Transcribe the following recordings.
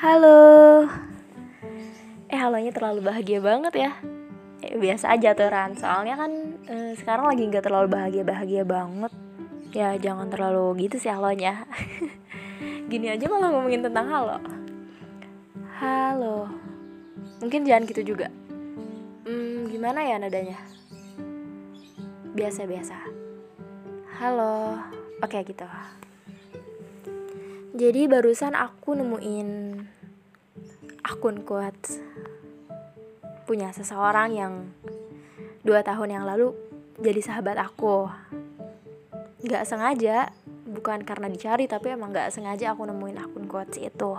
Halo. Eh halonya terlalu bahagia banget ya. Eh, biasa aja tuh Ran. Soalnya kan eh, sekarang lagi nggak terlalu bahagia-bahagia banget. Ya jangan terlalu gitu sih halonya. Gini aja malah ngomongin tentang halo. Halo. Mungkin jangan gitu juga. Hmm, gimana ya nadanya? Biasa-biasa. Halo. Oke gitu. Jadi barusan aku nemuin akun quotes punya seseorang yang dua tahun yang lalu jadi sahabat aku. Gak sengaja, bukan karena dicari tapi emang gak sengaja aku nemuin akun quotes itu.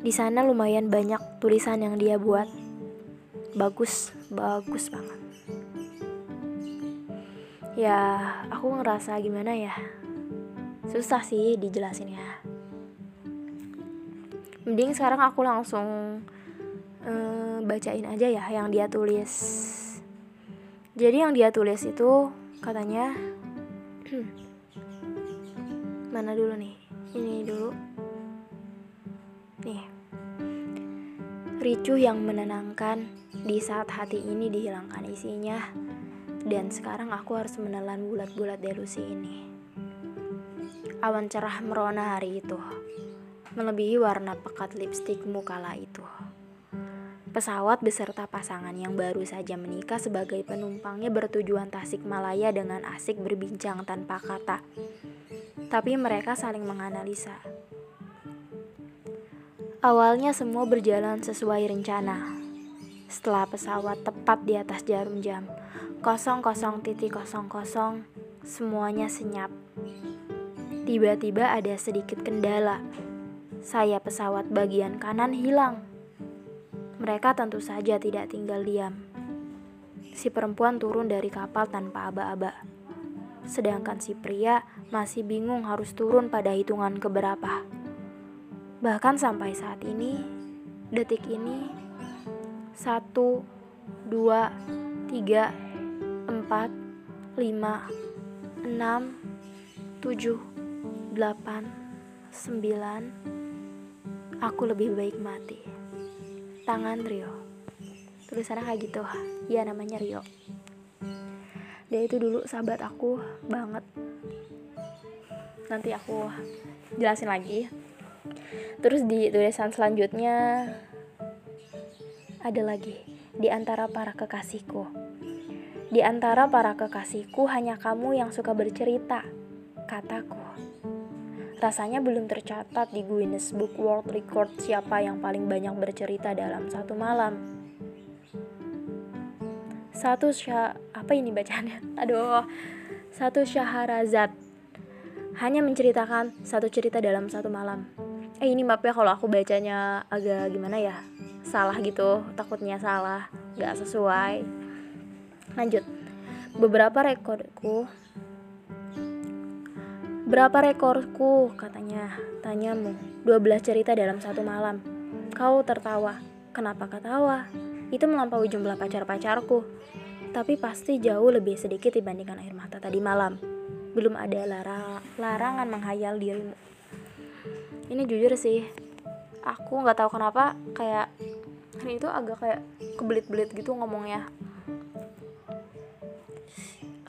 Di sana lumayan banyak tulisan yang dia buat. Bagus, bagus banget. Ya, aku ngerasa gimana ya? Susah sih dijelasin ya. Mending sekarang aku langsung uh, bacain aja ya yang dia tulis. Jadi yang dia tulis itu katanya mana dulu nih? Ini dulu. Nih. Ricuh yang menenangkan di saat hati ini dihilangkan isinya dan sekarang aku harus menelan bulat-bulat delusi ini. Awan cerah merona hari itu, melebihi warna pekat lipstikmu kala itu. Pesawat beserta pasangan yang baru saja menikah sebagai penumpangnya bertujuan Tasikmalaya dengan asik berbincang tanpa kata. Tapi mereka saling menganalisa. Awalnya semua berjalan sesuai rencana. Setelah pesawat tepat di atas jarum jam, 00.00, semuanya senyap. Tiba-tiba ada sedikit kendala. Saya pesawat bagian kanan hilang. Mereka tentu saja tidak tinggal diam. Si perempuan turun dari kapal tanpa aba-aba. Sedangkan si pria masih bingung harus turun pada hitungan keberapa. Bahkan sampai saat ini, detik ini, satu, dua, tiga, empat, lima, enam, tujuh, 8, 9 Aku lebih baik mati. Tangan Rio. Tulisannya kayak gitu Ya namanya Rio. Dia itu dulu sahabat aku banget. Nanti aku jelasin lagi. Terus di tulisan selanjutnya Ada lagi. Di antara para kekasihku. Di antara para kekasihku hanya kamu yang suka bercerita Kataku Rasanya belum tercatat di Guinness Book World Record siapa yang paling banyak bercerita dalam satu malam. Satu syah apa ini bacanya? Aduh, satu Syaharazad hanya menceritakan satu cerita dalam satu malam. Eh ini maaf ya kalau aku bacanya agak gimana ya, salah gitu, takutnya salah, nggak sesuai. Lanjut, beberapa rekorku Berapa rekorku? Katanya. Tanyamu. 12 cerita dalam satu malam. Kau tertawa. Kenapa ketawa? Itu melampaui jumlah pacar-pacarku. Tapi pasti jauh lebih sedikit dibandingkan air mata tadi malam. Belum ada lara larangan menghayal dirimu. Ini jujur sih. Aku nggak tahu kenapa kayak hari itu agak kayak kebelit-belit gitu ngomongnya.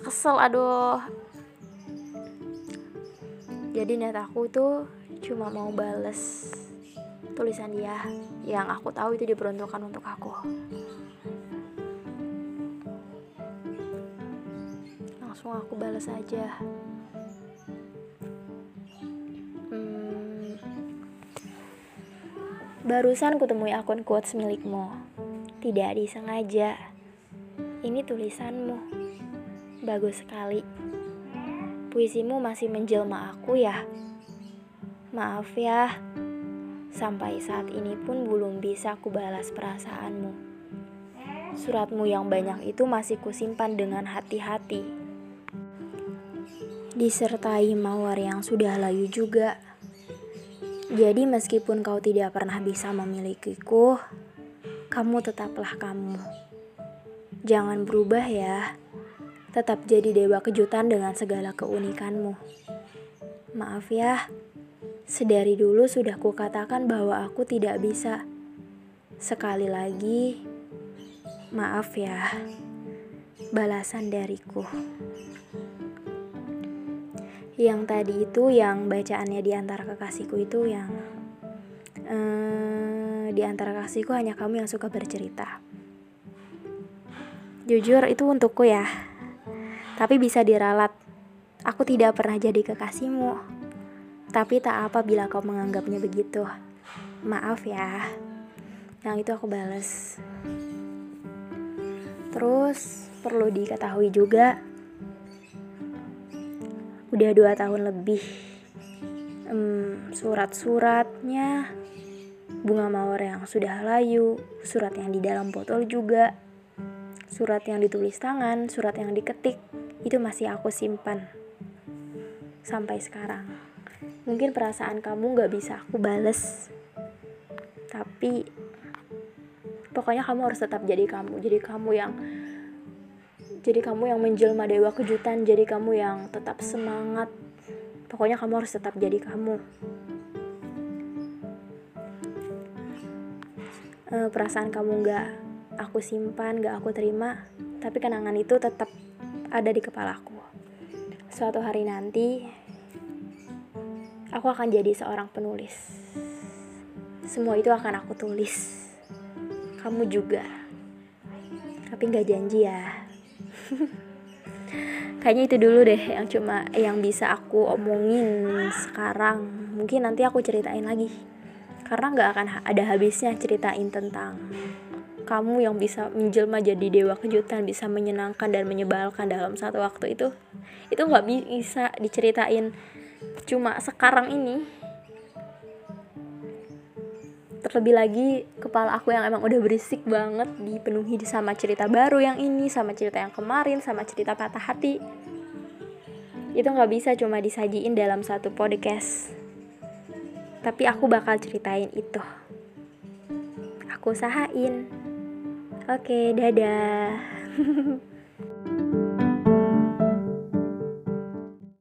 Kesel aduh jadi niat aku tuh cuma mau bales tulisan dia. Yang aku tahu itu diperuntukkan untuk aku. Langsung aku balas aja. Hmm, barusan kutemui akun quotes milikmu. Tidak disengaja. Ini tulisanmu. Bagus sekali puisimu masih menjelma aku ya. Maaf ya, sampai saat ini pun belum bisa aku balas perasaanmu. Suratmu yang banyak itu masih kusimpan dengan hati-hati. Disertai mawar yang sudah layu juga. Jadi meskipun kau tidak pernah bisa memilikiku, kamu tetaplah kamu. Jangan berubah ya. Tetap jadi dewa kejutan dengan segala keunikanmu. Maaf ya, Sedari dulu sudah kukatakan bahwa aku tidak bisa. Sekali lagi, maaf ya. Balasan dariku. Yang tadi itu yang bacaannya di antara kekasihku itu yang eh, di antara kasihku hanya kamu yang suka bercerita. Jujur itu untukku ya. Tapi bisa diralat. Aku tidak pernah jadi kekasihmu. Tapi tak apa bila kau menganggapnya begitu. Maaf ya. Yang itu aku balas. Terus perlu diketahui juga udah dua tahun lebih hmm, surat-suratnya bunga mawar yang sudah layu surat yang di dalam botol juga surat yang ditulis tangan, surat yang diketik, itu masih aku simpan sampai sekarang. Mungkin perasaan kamu gak bisa aku bales, tapi pokoknya kamu harus tetap jadi kamu, jadi kamu yang jadi kamu yang menjelma dewa kejutan, jadi kamu yang tetap semangat. Pokoknya kamu harus tetap jadi kamu. Uh, perasaan kamu gak aku simpan, gak aku terima, tapi kenangan itu tetap ada di kepalaku. Suatu hari nanti, aku akan jadi seorang penulis. Semua itu akan aku tulis. Kamu juga. Tapi gak janji ya. Kayaknya itu dulu deh yang cuma yang bisa aku omongin sekarang. Mungkin nanti aku ceritain lagi. Karena gak akan ada habisnya ceritain tentang kamu yang bisa menjelma jadi dewa kejutan bisa menyenangkan dan menyebalkan dalam satu waktu itu itu nggak bisa diceritain. Cuma sekarang ini terlebih lagi kepala aku yang emang udah berisik banget dipenuhi sama cerita baru yang ini sama cerita yang kemarin sama cerita patah hati. Itu nggak bisa cuma disajiin dalam satu podcast. Tapi aku bakal ceritain itu. Aku usahain Oke, dadah.